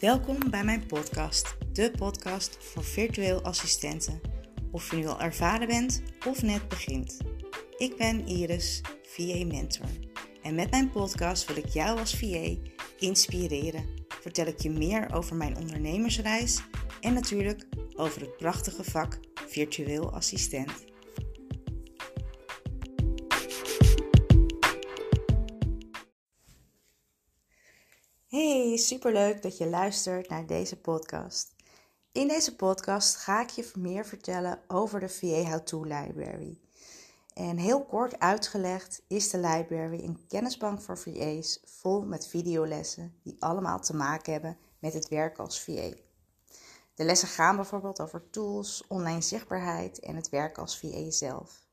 Welkom bij mijn podcast, de podcast voor virtueel assistenten. Of je nu al ervaren bent of net begint. Ik ben Iris, VA Mentor. En met mijn podcast wil ik jou als VA inspireren. Vertel ik je meer over mijn ondernemersreis en natuurlijk over het prachtige vak virtueel assistent. Superleuk dat je luistert naar deze podcast. In deze podcast ga ik je meer vertellen over de VA How To Library. En heel kort uitgelegd is de library een kennisbank voor VA's vol met videolessen die allemaal te maken hebben met het werk als VA. De lessen gaan bijvoorbeeld over tools, online zichtbaarheid en het werk als VA zelf.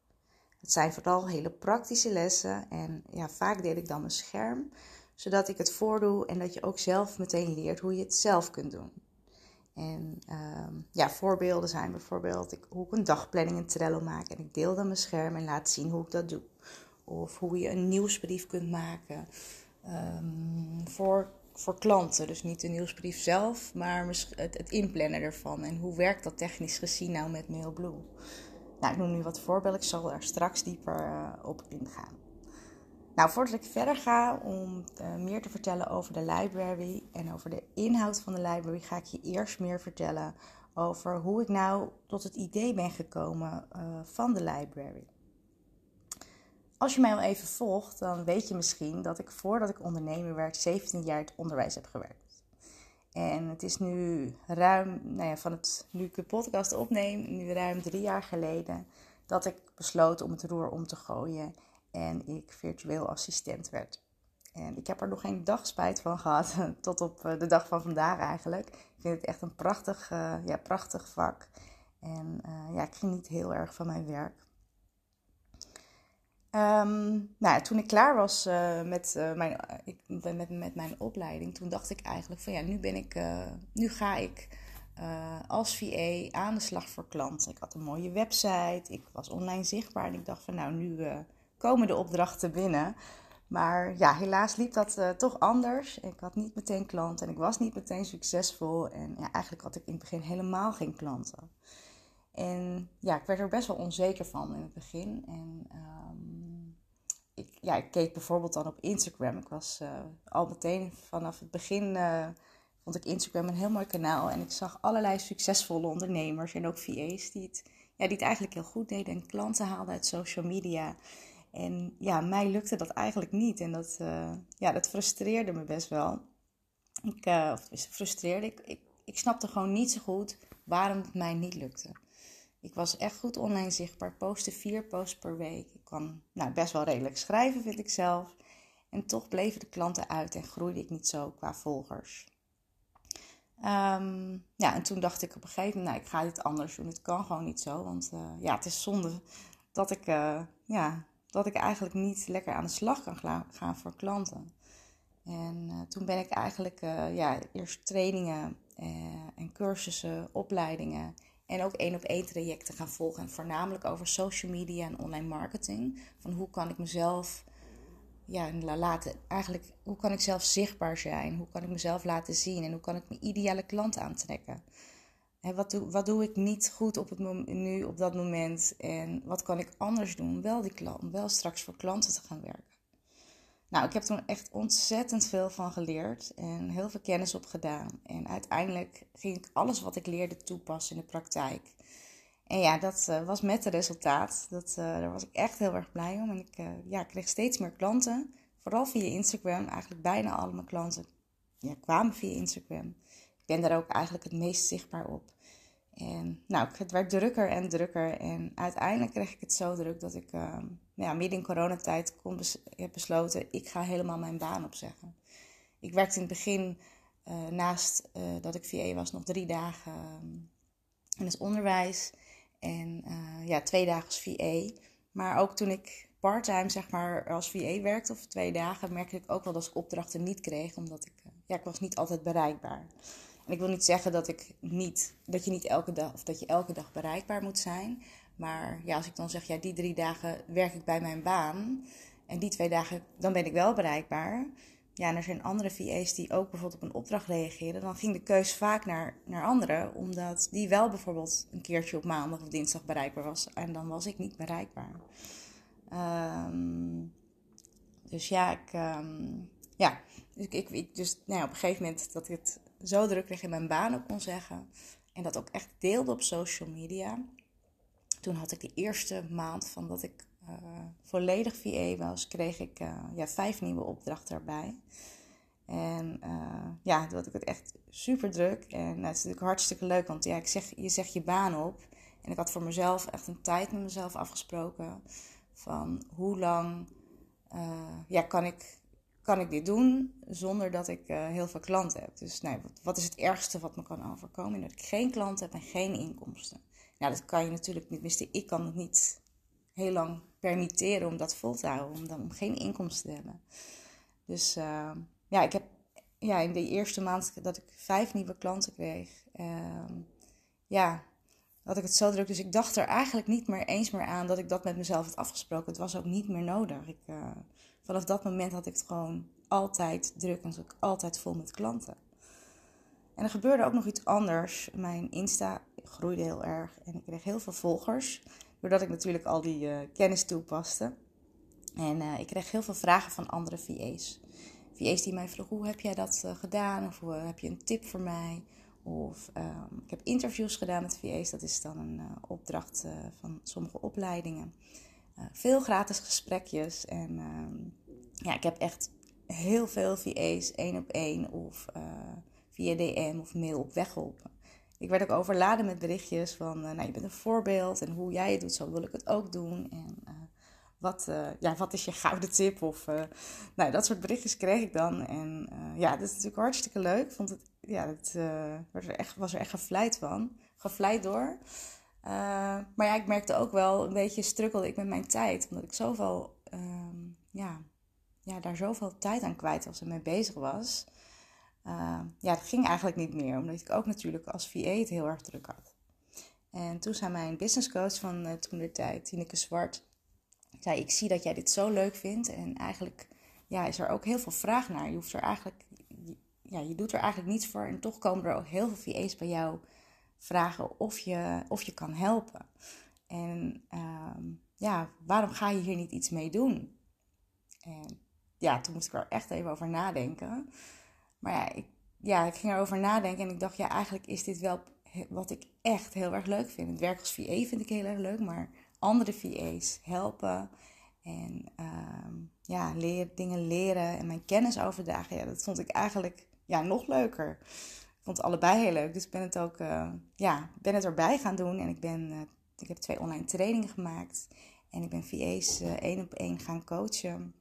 Het zijn vooral hele praktische lessen en ja, vaak deel ik dan mijn scherm, zodat ik het voordoe en dat je ook zelf meteen leert hoe je het zelf kunt doen. En ehm, ja, voorbeelden zijn bijvoorbeeld ik, hoe ik een dagplanning in Trello maak en ik deel dan mijn scherm en laat zien hoe ik dat doe. Of hoe je een nieuwsbrief kunt maken um, voor voor klanten. Dus niet de nieuwsbrief zelf, maar het, het inplannen ervan. En hoe werkt dat technisch gezien nou met Mailblue? Nou, ik noem nu wat voorbeelden. Ik zal daar straks dieper uh, op ingaan. Nou, voordat ik verder ga om uh, meer te vertellen over de library en over de inhoud van de library, ga ik je eerst meer vertellen over hoe ik nou tot het idee ben gekomen uh, van de library. Als je mij al even volgt, dan weet je misschien dat ik voordat ik ondernemer werd 17 jaar het onderwijs heb gewerkt. En het is nu ruim, nou ja, van het, nu ik de podcast opneem, nu ruim drie jaar geleden, dat ik besloot om het roer om te gooien en ik virtueel assistent werd. En ik heb er nog geen dag spijt van gehad, tot op eh, de dag van vandaag eigenlijk. Ik vind het echt een prachtig, uh, ja, prachtig vak. En uh, ja, ik geniet heel erg van mijn werk. Um, nou, toen ik klaar was met, mijn, ik, met, met mijn opleiding, toen dacht ik eigenlijk van ja, nu ben ik, nu ga ik als VA aan de slag voor klanten. Ik had een mooie website, ik was online zichtbaar en ik dacht van nou, nu komen de opdrachten binnen. Maar ja, helaas liep dat toch anders. Ik had niet meteen klanten en ik was niet meteen succesvol. En ja, eigenlijk had ik in het begin helemaal geen klanten. En ja, ik werd er best wel onzeker van in het begin. En um, ik, ja, ik keek bijvoorbeeld dan op Instagram. Ik was uh, al meteen vanaf het begin uh, vond ik Instagram een heel mooi kanaal. En ik zag allerlei succesvolle ondernemers en ook VA's die het, ja, die het eigenlijk heel goed deden. En klanten haalden uit social media. En ja, mij lukte dat eigenlijk niet. En dat, uh, ja, dat frustreerde me best wel. Ik, of frustreerde. Ik, ik, ik snapte gewoon niet zo goed waarom het mij niet lukte. Ik was echt goed online zichtbaar, postte vier posts per week. Ik kan nou, best wel redelijk schrijven, vind ik zelf. En toch bleven de klanten uit en groeide ik niet zo qua volgers. Um, ja, en toen dacht ik op een gegeven moment, nou, ik ga dit anders doen. Het kan gewoon niet zo, want uh, ja, het is zonde dat ik, uh, ja, dat ik eigenlijk niet lekker aan de slag kan gaan voor klanten. En uh, toen ben ik eigenlijk ja, eerst trainingen en cursussen, opleidingen en ook één op één trajecten gaan volgen. En voornamelijk over social media en online marketing. Van hoe kan ik mezelf ja, laten, eigenlijk, hoe kan ik zelf zichtbaar zijn? Hoe kan ik mezelf laten zien? En hoe kan ik mijn ideale klant aantrekken? En wat, doe, wat doe ik niet goed op het nu, op dat moment? En wat kan ik anders doen om wel, die klant, wel straks voor klanten te gaan werken? Nou, ik heb toen echt ontzettend veel van geleerd en heel veel kennis opgedaan. En uiteindelijk ging ik alles wat ik leerde toepassen in de praktijk. En ja, dat uh, was met het resultaat. Dat, uh, daar was ik echt heel erg blij om. En ik uh, ja, kreeg steeds meer klanten. Vooral via Instagram. Eigenlijk bijna alle mijn klanten ja, kwamen via Instagram. Ik ben daar ook eigenlijk het meest zichtbaar op. En nou, het werd drukker en drukker. En uiteindelijk kreeg ik het zo druk dat ik uh, ja, midden in coronatijd kon heb besloten... ik ga helemaal mijn baan opzeggen. Ik werkte in het begin, uh, naast uh, dat ik VA was, nog drie dagen in het onderwijs. En ja, twee dagen als VA. Maar ook toen ik parttime zeg maar, als VA werkte, of twee dagen... merkte ik ook wel dat ik opdrachten niet kreeg, omdat ik, ja, ik was niet altijd bereikbaar was. Ik wil niet zeggen dat, ik niet, dat je niet elke dag of dat je elke dag bereikbaar moet zijn. Maar ja, als ik dan zeg, ja, die drie dagen werk ik bij mijn baan. En die twee dagen, dan ben ik wel bereikbaar. ja, en er zijn andere VA's die ook bijvoorbeeld op een opdracht reageren, dan ging de keus vaak naar, naar anderen, omdat die wel bijvoorbeeld een keertje op maandag of dinsdag bereikbaar was. En dan was ik niet bereikbaar. Ehm, dus ja, ik, ehm, ja, dus, ik, ik, dus nou ja, op een gegeven moment dat ik het zo druk kreeg in mijn baan ook kon zeggen. En dat ook echt deelde op social media. Toen had ik de eerste maand van dat ik uh, volledig VA was, kreeg ik uh, ja, vijf nieuwe opdrachten erbij. En uh, ja, had ik het echt super druk. En het is natuurlijk hartstikke leuk, want ja, ik zeg, je zegt je baan op. En ik had voor mezelf echt een tijd met mezelf afgesproken. Van hoe lang ja, kan, ik, kan ik dit doen zonder dat ik heel veel klanten heb. Dus nou, wat, is het ergste wat me kan overkomen? Dat ik geen klanten heb en geen inkomsten. Nou, dat kan je natuurlijk niet. Tenminste, ik kan het niet heel lang permitteren om dat vol te houden, om dan geen inkomsten te hebben. Dus uh, ja, ik heb ja, in de eerste maand dat ik vijf nieuwe klanten kreeg, uh, ja, had ik het zo druk. Dus ik dacht er eigenlijk niet meer eens meer aan dat ik dat met mezelf had afgesproken. Het was ook niet meer nodig. Ik, uh, vanaf dat moment had ik het gewoon altijd druk en zat ik altijd vol met klanten. En er gebeurde ook nog iets anders. Mijn Insta groeide heel erg en ik kreeg heel veel volgers. Doordat ik natuurlijk al die uh, kennis toepaste. En uh, ik kreeg heel veel vragen van andere VA's. VA's die mij vroegen, hoe heb jij dat uh, gedaan? Of heb je een tip voor mij? Of um, ik heb interviews gedaan met VA's. Dat is dan een opdracht van sommige opleidingen. Veel gratis gesprekjes. En ehm, ja, ik heb echt heel veel VA's één op één of via DM of mail op weg geholpen. Ik werd ook overladen met berichtjes van, uh, nou, je bent een voorbeeld en hoe jij het doet, zo wil ik het ook doen. En wat, ja, wat is je gouden tip? Of, nou, dat soort berichtjes kreeg ik dan. En ja, dat is natuurlijk hartstikke leuk. Vond het, ja, er echt, was er echt gevleid van. Gevleid door. Maar ja, ik merkte ook wel een beetje strukkelde ik met mijn tijd. Omdat ik zoveel, ehm, ja, ja, daar zoveel tijd aan kwijt was en mee bezig was. Uh, ja, dat ging eigenlijk niet meer, omdat ik ook natuurlijk als VA het heel erg druk had. En toen zei mijn businesscoach van uh, toen de tijd, Tineke Zwart, zei ik zie dat jij dit zo leuk vindt en eigenlijk ja, is er ook heel veel vraag naar. Je hoeft er eigenlijk, ja, je doet er eigenlijk niets voor en toch komen er ook heel veel VA's bij jou vragen of je, of je kan helpen. En uh, ja, waarom ga je hier niet iets mee doen? En ja, toen moest ik er echt even over nadenken. Maar ja ik, ja, ik ging erover nadenken en ik dacht, ja, eigenlijk is dit wel wat ik echt heel erg leuk vind. Het werk als VA vind ik heel erg leuk, maar andere VA's helpen en uh, ja, dingen leren en mijn kennis overdragen, ja, dat vond ik eigenlijk ja, nog leuker. Vond het allebei heel leuk, dus ik ben het ook uh, ja, ben het erbij gaan doen en ik, ben, uh, ik heb twee online trainingen gemaakt en ik ben VA's uh, één op één gaan coachen.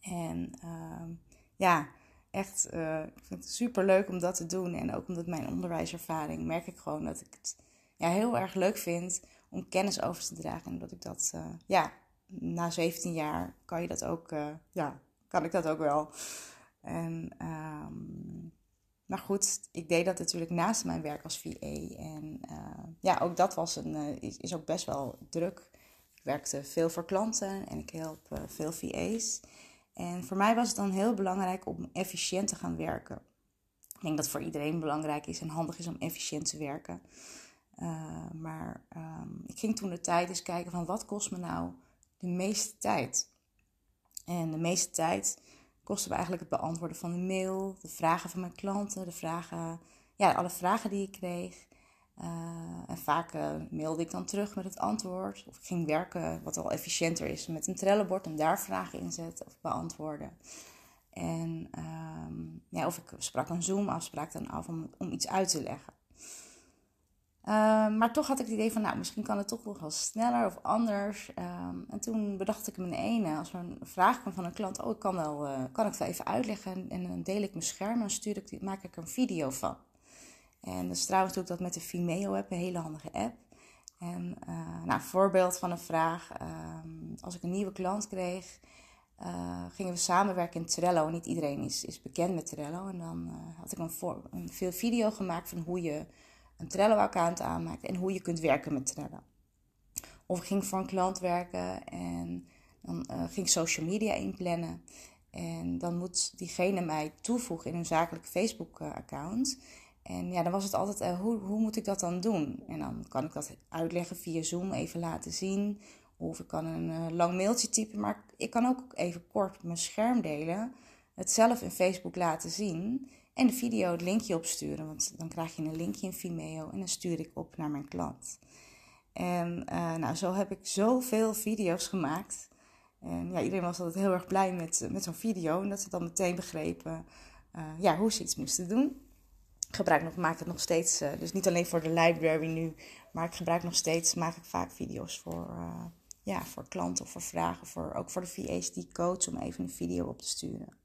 En ehm, ja, echt, ik vind het super leuk om dat te doen. En ook omdat mijn onderwijservaring merk ik gewoon dat ik het ja, heel erg leuk vind om kennis over te dragen. En dat ik dat, ja, na 17 jaar kan je dat ook, ja, kan ik dat ook wel. En, um, maar goed, ik deed dat natuurlijk naast mijn werk als VA. En ja, ook dat was een, is, is ook best wel druk. Ik werkte veel voor klanten en ik help veel VA's. En voor mij was het dan heel belangrijk om efficiënt te gaan werken. Ik denk dat voor iedereen belangrijk is en handig is om efficiënt te werken. Maar um, ik ging toen de tijd eens kijken van wat kost me nou de meeste tijd. En de meeste tijd kostte me eigenlijk het beantwoorden van de mail, de vragen van mijn klanten, de vragen, ja, alle vragen die ik kreeg. Uh, en vaak uh, mailde ik dan terug met het antwoord. Of ik ging werken, wat al efficiënter is, met een trellenbord en daar vragen in zetten of beantwoorden. En um, ja, of ik sprak een Zoom-afspraak dan af om, om iets uit te leggen. Uh, maar toch had ik het idee van, nou, misschien kan het toch nog wel sneller of anders. Um, en toen bedacht ik me ene, als er een vraag kwam van een klant, oh, ik kan, wel, uh, kan ik het wel even uitleggen. En, dan deel ik mijn scherm en stuur ik, maak ik een video van. En dus trouwens doe ik dat met de Vimeo-app, een hele handige app. En uh, nou, voorbeeld van een vraag. Uh, als ik een nieuwe klant kreeg, gingen we samenwerken in Trello. Niet iedereen is, is bekend met Trello. En dan had ik een veel video gemaakt van hoe je een Trello-account aanmaakt en hoe je kunt werken met Trello. Of ik ging voor een klant werken en dan ging ik social media inplannen. En dan moet diegene mij toevoegen in een zakelijk Facebook-account. En ja, dan was het altijd, uh, hoe, hoe moet ik dat dan doen? En dan kan ik dat uitleggen via Zoom, even laten zien. Of ik kan een lang mailtje typen, maar ik kan ook even kort mijn scherm delen. Het zelf in Facebook laten zien. En de video het linkje opsturen, want dan krijg je een linkje in Vimeo en dan stuur ik op naar mijn klant. En uh, nou, zo heb ik zoveel video's gemaakt. En ja, iedereen was altijd heel erg blij met, met zo'n video. En dat ze dan meteen begrepen uh, ja, hoe ze iets moesten doen. Ik gebruik nog, maak het nog steeds, dus niet alleen voor de library nu, maar ik gebruik nog steeds, maak ik vaak video's voor, ja, voor klanten of voor vragen, voor, ook voor de VA's die coach om even een video op te sturen.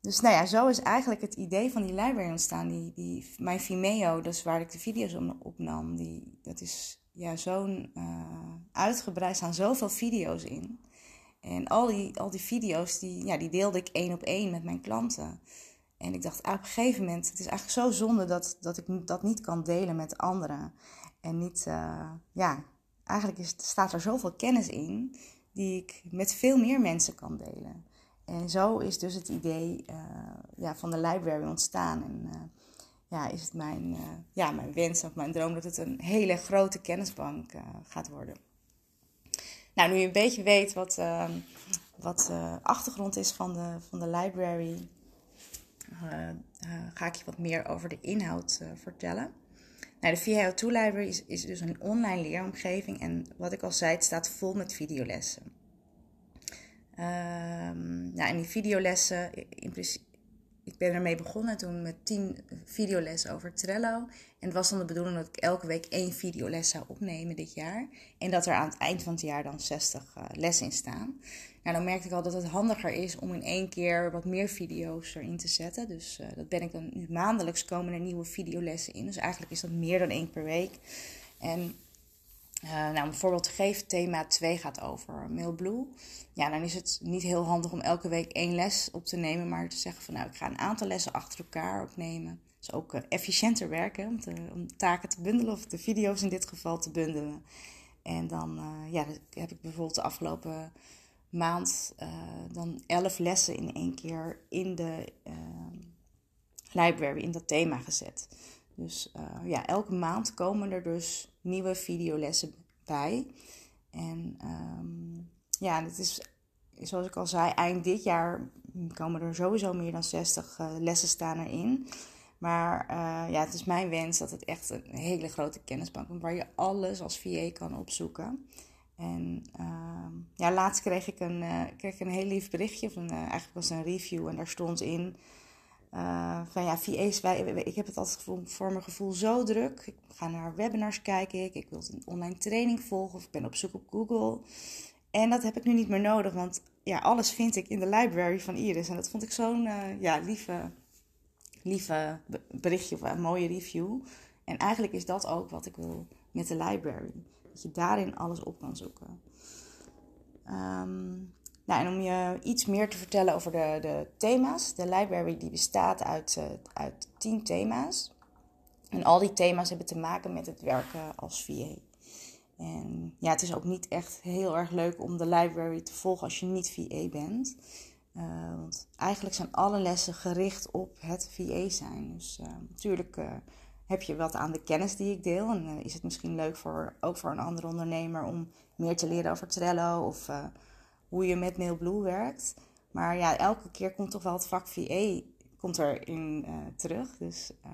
Dus nou ja, zo is eigenlijk het idee van die library ontstaan. Die, die, mijn Vimeo, dus waar ik de video's opnam, die, dat is ja, zo'n uh, uitgebreid, staan zoveel video's in. En al die, al die video's, die, ja, die deelde ik één op één met mijn klanten. En ik dacht, op een gegeven moment, het is eigenlijk zo zonde dat, dat ik dat niet kan delen met anderen. En niet, uh, ja, eigenlijk is, staat er zoveel kennis in die ik met veel meer mensen kan delen. En zo is dus het idee uh, ja, van de library ontstaan. En uh, ja, is het mijn, uh, ja, mijn wens of mijn droom dat het een hele grote kennisbank gaat worden. Nou, nu je een beetje weet wat, wat de achtergrond is van de, van de library, ga ik je wat meer over de inhoud vertellen. Nou, de VHO2 Library is, is dus een online leeromgeving en wat ik al zei, het staat vol met videolessen. Nou, en die videolessen, ik ben ermee begonnen toen met 10 videolessen over Trello. En het was dan de bedoeling dat ik elke week één videoles zou opnemen dit jaar. En dat er aan het eind van het jaar dan 60 uh, eh, lessen in staan. Nou, dan merkte ik al dat het handiger is om in één keer wat meer video's erin te zetten. Dus uh, dat ben ik dan nu maandelijks komen er nieuwe videolessen in. Dus eigenlijk is dat meer dan één per week. En uh, nou, om een te geven, thema 2 gaat over Mailblue. Ja, dan is het niet heel handig om elke week één les op te nemen, maar te zeggen van nou, ik ga een aantal lessen achter elkaar opnemen. Dus ook uh, efficiënter werken om, te, om, taken te bundelen, of de video's in dit geval te bundelen. En dan uh, ja, heb ik bijvoorbeeld de afgelopen maand dan elf lessen in één keer in de library, in dat thema gezet. Dus ja, elke maand komen er dus nieuwe videolessen bij. En um, ja, het is, zoals ik al zei, eind dit jaar komen er sowieso meer dan 60 uh, eh, lessen staan erin. Maar uh, ja, het is mijn wens dat het echt een hele grote kennisbank is waar je alles als VA kan opzoeken. En uh, ja, laatst kreeg ik een, kreeg ik een heel lief berichtje, van, eigenlijk was een review en daar stond in uh, van ja, VA's, wij, ik heb het altijd voor mijn gevoel zo druk. Ik ga naar webinars kijken, ik, ik wil een online training volgen of ik ben op zoek op Google. En dat heb ik nu niet meer nodig, want ja, alles vind ik in de library van Iris. En dat vond ik zo'n uh, ja, lieve, lieve berichtje of een mooie review. En eigenlijk is dat ook wat ik wil met de library. Dat je daarin alles op kan zoeken. Um, nou, en om je iets meer te vertellen over de, de thema's. De library die bestaat uit, uh, uit tien thema's. En al die thema's hebben te maken met het werken als VA. En ja, het is ook niet echt heel erg leuk om de library te volgen als je niet VA bent. Uh, want eigenlijk zijn alle lessen gericht op het VA zijn. Dus uh, natuurlijk heb je wat aan de kennis die ik deel. En is het misschien leuk voor, ook voor een andere ondernemer om meer te leren over Trello of hoe je met Mailblue werkt. Maar ja, elke keer komt toch wel het vak VA komt erin uh, terug. Dus uh,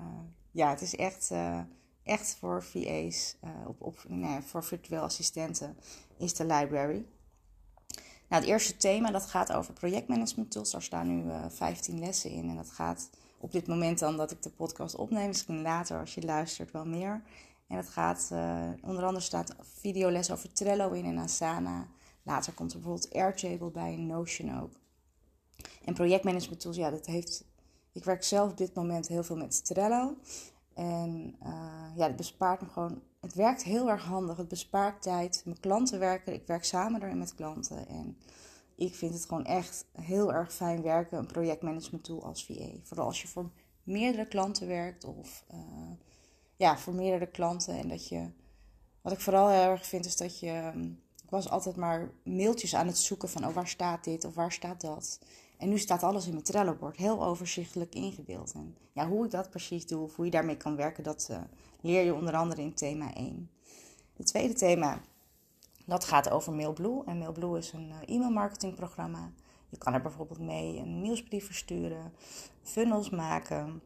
ja, het is echt, uh, echt voor VA's, op, op, voor virtueel assistenten is de library. Nou, het eerste thema dat gaat over projectmanagement tools. Daar staan nu 15 lessen in. En dat gaat op dit moment dan dat ik de podcast opneem. Misschien later als je luistert wel meer. En dat gaat, onder andere staat videoles over Trello in en Asana. Later komt er bijvoorbeeld Airtable bij, Notion ook. En projectmanagement tools, ja, dat heeft... Ik werk zelf op dit moment heel veel met Trello. En uh, ja, het bespaart me gewoon... Het werkt heel erg handig. Het bespaart tijd. Mijn klanten werken. Ik werk samen erin met klanten. En ik vind het gewoon echt heel erg fijn werken. Een projectmanagement tool als VA. Vooral als je voor meerdere klanten werkt. Of uh, ja, voor meerdere klanten. En dat je... Wat ik vooral heel erg vind is dat je... Um, ik was altijd maar mailtjes aan het zoeken van, oh, waar staat dit of waar staat dat? En nu staat alles in mijn Trello-bord, heel overzichtelijk ingebeeld. En ja, hoe ik dat precies doe of hoe je daarmee kan werken, dat uh, leer je onder andere in thema 1. Het tweede thema, dat gaat over MailBlue. En MailBlue is een uh, e-mail marketingprogramma. Je kan er bijvoorbeeld mee een nieuwsbrief versturen, funnels maken.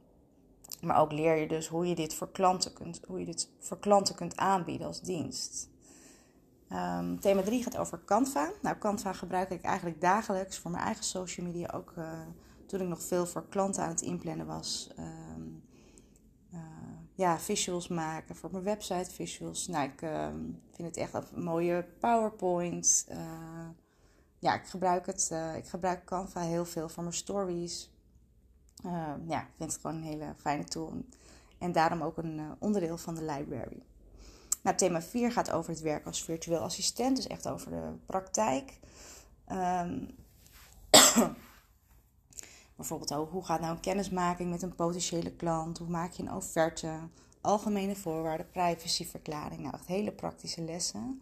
Maar ook leer je dus hoe je dit voor klanten kunt, hoe je dit voor klanten kunt aanbieden als dienst. Um, thema 3 gaat over Canva. Nou, Canva gebruik ik eigenlijk dagelijks voor mijn eigen social media. Ook uh, toen ik nog veel voor klanten aan het inplannen was. Um, uh, ja, visuals maken voor mijn website visuals. Nou, ik uh, vind het echt een mooie PowerPoint. Uh, ja, ik gebruik het. Ik gebruik Canva heel veel voor mijn stories. ja, ik vind het gewoon een hele fijne tool. En daarom ook een onderdeel van de library. Nou, thema 4 gaat over het werk als virtueel assistent, dus echt over de praktijk. Um, bijvoorbeeld hoe gaat nou een kennismaking met een potentiële klant? Hoe maak je een offerte? Algemene voorwaarden, privacyverklaring. Nou, echt hele praktische lessen.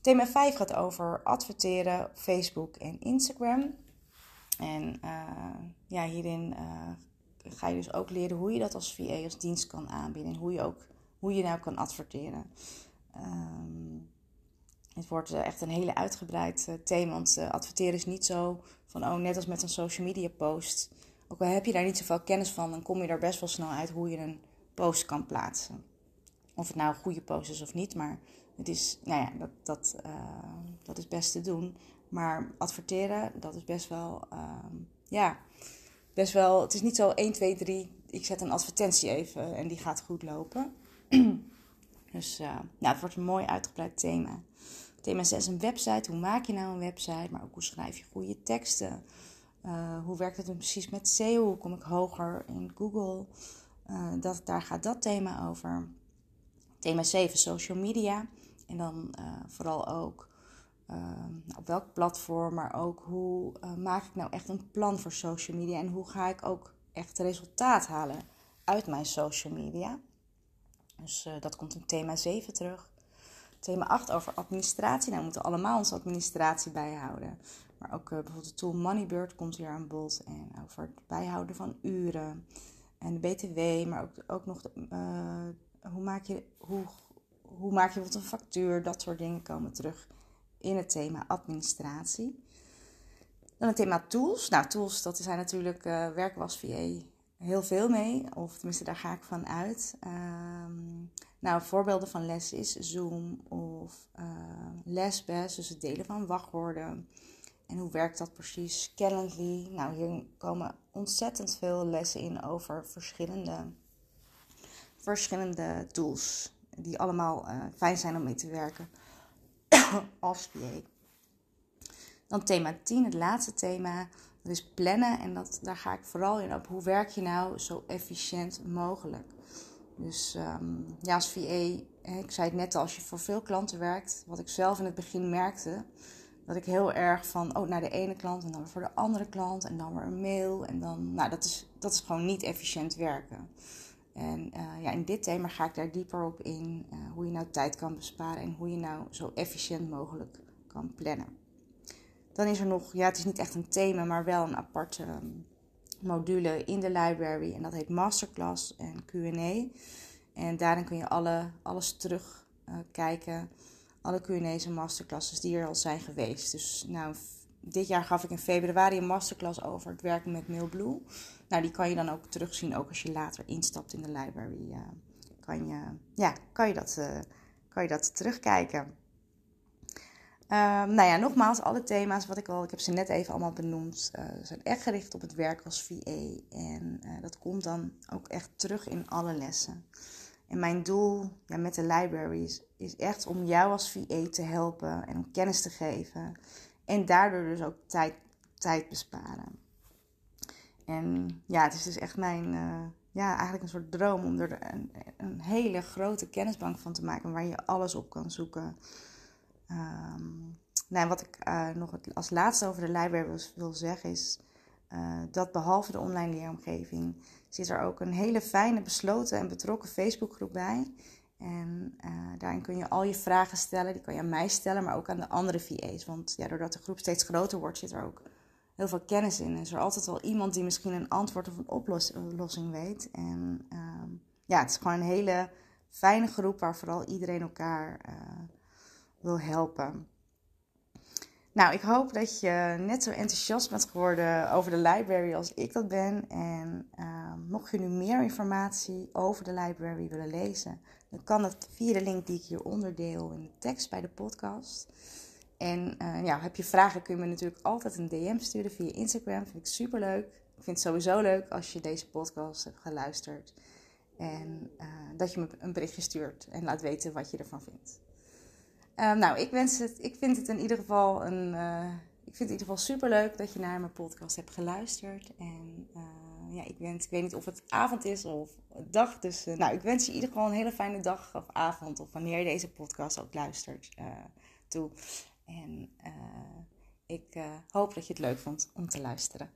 Thema 5 gaat over adverteren op Facebook en Instagram. En uh, ja, hierin uh, ga je dus ook leren hoe je dat als VA als dienst kan aanbieden. En hoe je ook hoe je nou kan adverteren. Um, het wordt eh, echt een hele uitgebreid uh, thema, want uh, adverteren is niet zo van, oh, net als met een social media post. Ook al heb je daar niet zoveel kennis van, dan kom je er best wel snel uit hoe je een post kan plaatsen. Of het nou een goede post is of niet, maar het is, nou ja, dat, dat, uh, dat is best te doen. Maar adverteren, dat is best wel, ehm, ja, best wel, het is niet zo 1, 2, 3, ik zet een advertentie even en die gaat goed lopen. dus uh, nou, het wordt een mooi uitgebreid thema. Thema 6 een website. Hoe maak je nou een website? Maar ook hoe schrijf je goede teksten? Uh, hoe werkt het precies met SEO? Hoe kom ik hoger in Google? Uh, dat, daar gaat dat thema over. Thema 7 social media. En dan vooral ook op welk platform, maar ook hoe maak ik nou echt een plan voor social media en hoe ga ik ook echt resultaat halen uit mijn social media. Dus uh, dat komt in thema 7 terug. Thema 8 over administratie. Nou, we moeten allemaal onze administratie bijhouden. Maar ook uh, bijvoorbeeld de tool Moneybird komt hier aan bod. En over het bijhouden van uren. En de BTW, maar ook, ook nog de, uh, hoe, maak je, hoe, hoe maak je bijvoorbeeld een factuur. Dat soort dingen komen terug in het thema administratie. Dan het thema tools. Nou, tools, dat zijn natuurlijk uh, werken heel veel mee, of tenminste daar ga ik van uit. Um, nou, voorbeelden van les is Zoom of uh, dus het delen van wachtwoorden. En hoe werkt dat precies? Calendly. Nou, hier komen ontzettend veel lessen in over verschillende, verschillende tools. Die allemaal uh, fijn zijn om mee te werken als PA. Dan thema 10, het laatste thema. Dus plannen en dat, daar ga ik vooral in op. Hoe werk je nou zo efficiënt mogelijk? Dus um, ja, als VA, ik zei het net al, als je voor veel klanten werkt, wat ik zelf in het begin merkte, dat ik heel erg van, oh, naar de ene klant en dan voor de andere klant en dan weer een mail. En dan, nou, dat is, dat is gewoon niet efficiënt werken. En uh, ja, in dit thema ga ik daar dieper op in, uh, hoe je nou tijd kan besparen en hoe je nou zo efficiënt mogelijk kan plannen. Dan is er nog, ja, het is niet echt een thema, maar wel een aparte ehm, module in de library. En dat heet Masterclass en QA. En daarin kun je alle, alles terugkijken. Uh, alle QA's en masterclasses die er al zijn geweest. Dus nou, dit jaar gaf ik in februari een masterclass over het werken met MailBlue. Nou, die kan je dan ook terugzien, ook als je later instapt in de library. Kan, je, ja, kan, je dat, uh, kan je dat terugkijken. Um, nou ja, nogmaals, alle thema's wat ik al, ik heb ze net even allemaal benoemd, uh, zijn echt gericht op het werk als VA. En uh, dat komt dan ook echt terug in alle lessen. En mijn doel ja, met de libraries is echt om jou als VA te helpen en om kennis te geven. En daardoor dus ook tijd, tijd besparen. En ja, het is dus echt mijn, uh, ja, eigenlijk een soort droom om er een, een hele grote kennisbank van te maken waar je alles op kan zoeken. Nou, wat ik uh, nog als laatste over de library wil zeggen is uh, dat behalve de online leeromgeving zit er ook een hele fijne, besloten en betrokken Facebookgroep bij. En uh, daarin kun je al je vragen stellen. Die kan je aan mij stellen, maar ook aan de andere VA's. Want ja, doordat de groep steeds groter wordt, zit er ook heel veel kennis in. Is er altijd wel iemand die misschien een antwoord of een oplossing weet. En uh, ja, het is gewoon een hele fijne groep waar vooral iedereen elkaar wil helpen. Nou, ik hoop dat je net zo enthousiast bent geworden over de library als ik dat ben. En uh, mocht je nu meer informatie over de library willen lezen, dan kan dat via de link die ik hier onderdeel in de tekst bij de podcast. En uh, ja, heb je vragen, kun je me natuurlijk altijd een DM sturen via Instagram. Vind ik super leuk. Ik vind het sowieso leuk als je deze podcast hebt geluisterd. En uh, dat je me een berichtje stuurt en laat weten wat je ervan vindt. Uh, nou, ik, wens het, ik vind het in ieder geval een. ik vind het in ieder geval super leuk dat je naar mijn podcast hebt geluisterd. En ja, ik, wens, ik weet niet of het avond is of dag. Dus nou, ik wens je in ieder geval een hele fijne dag of avond. Of wanneer je deze podcast ook luistert toe. En uh, ik uh, hoop dat je het leuk vond om te luisteren.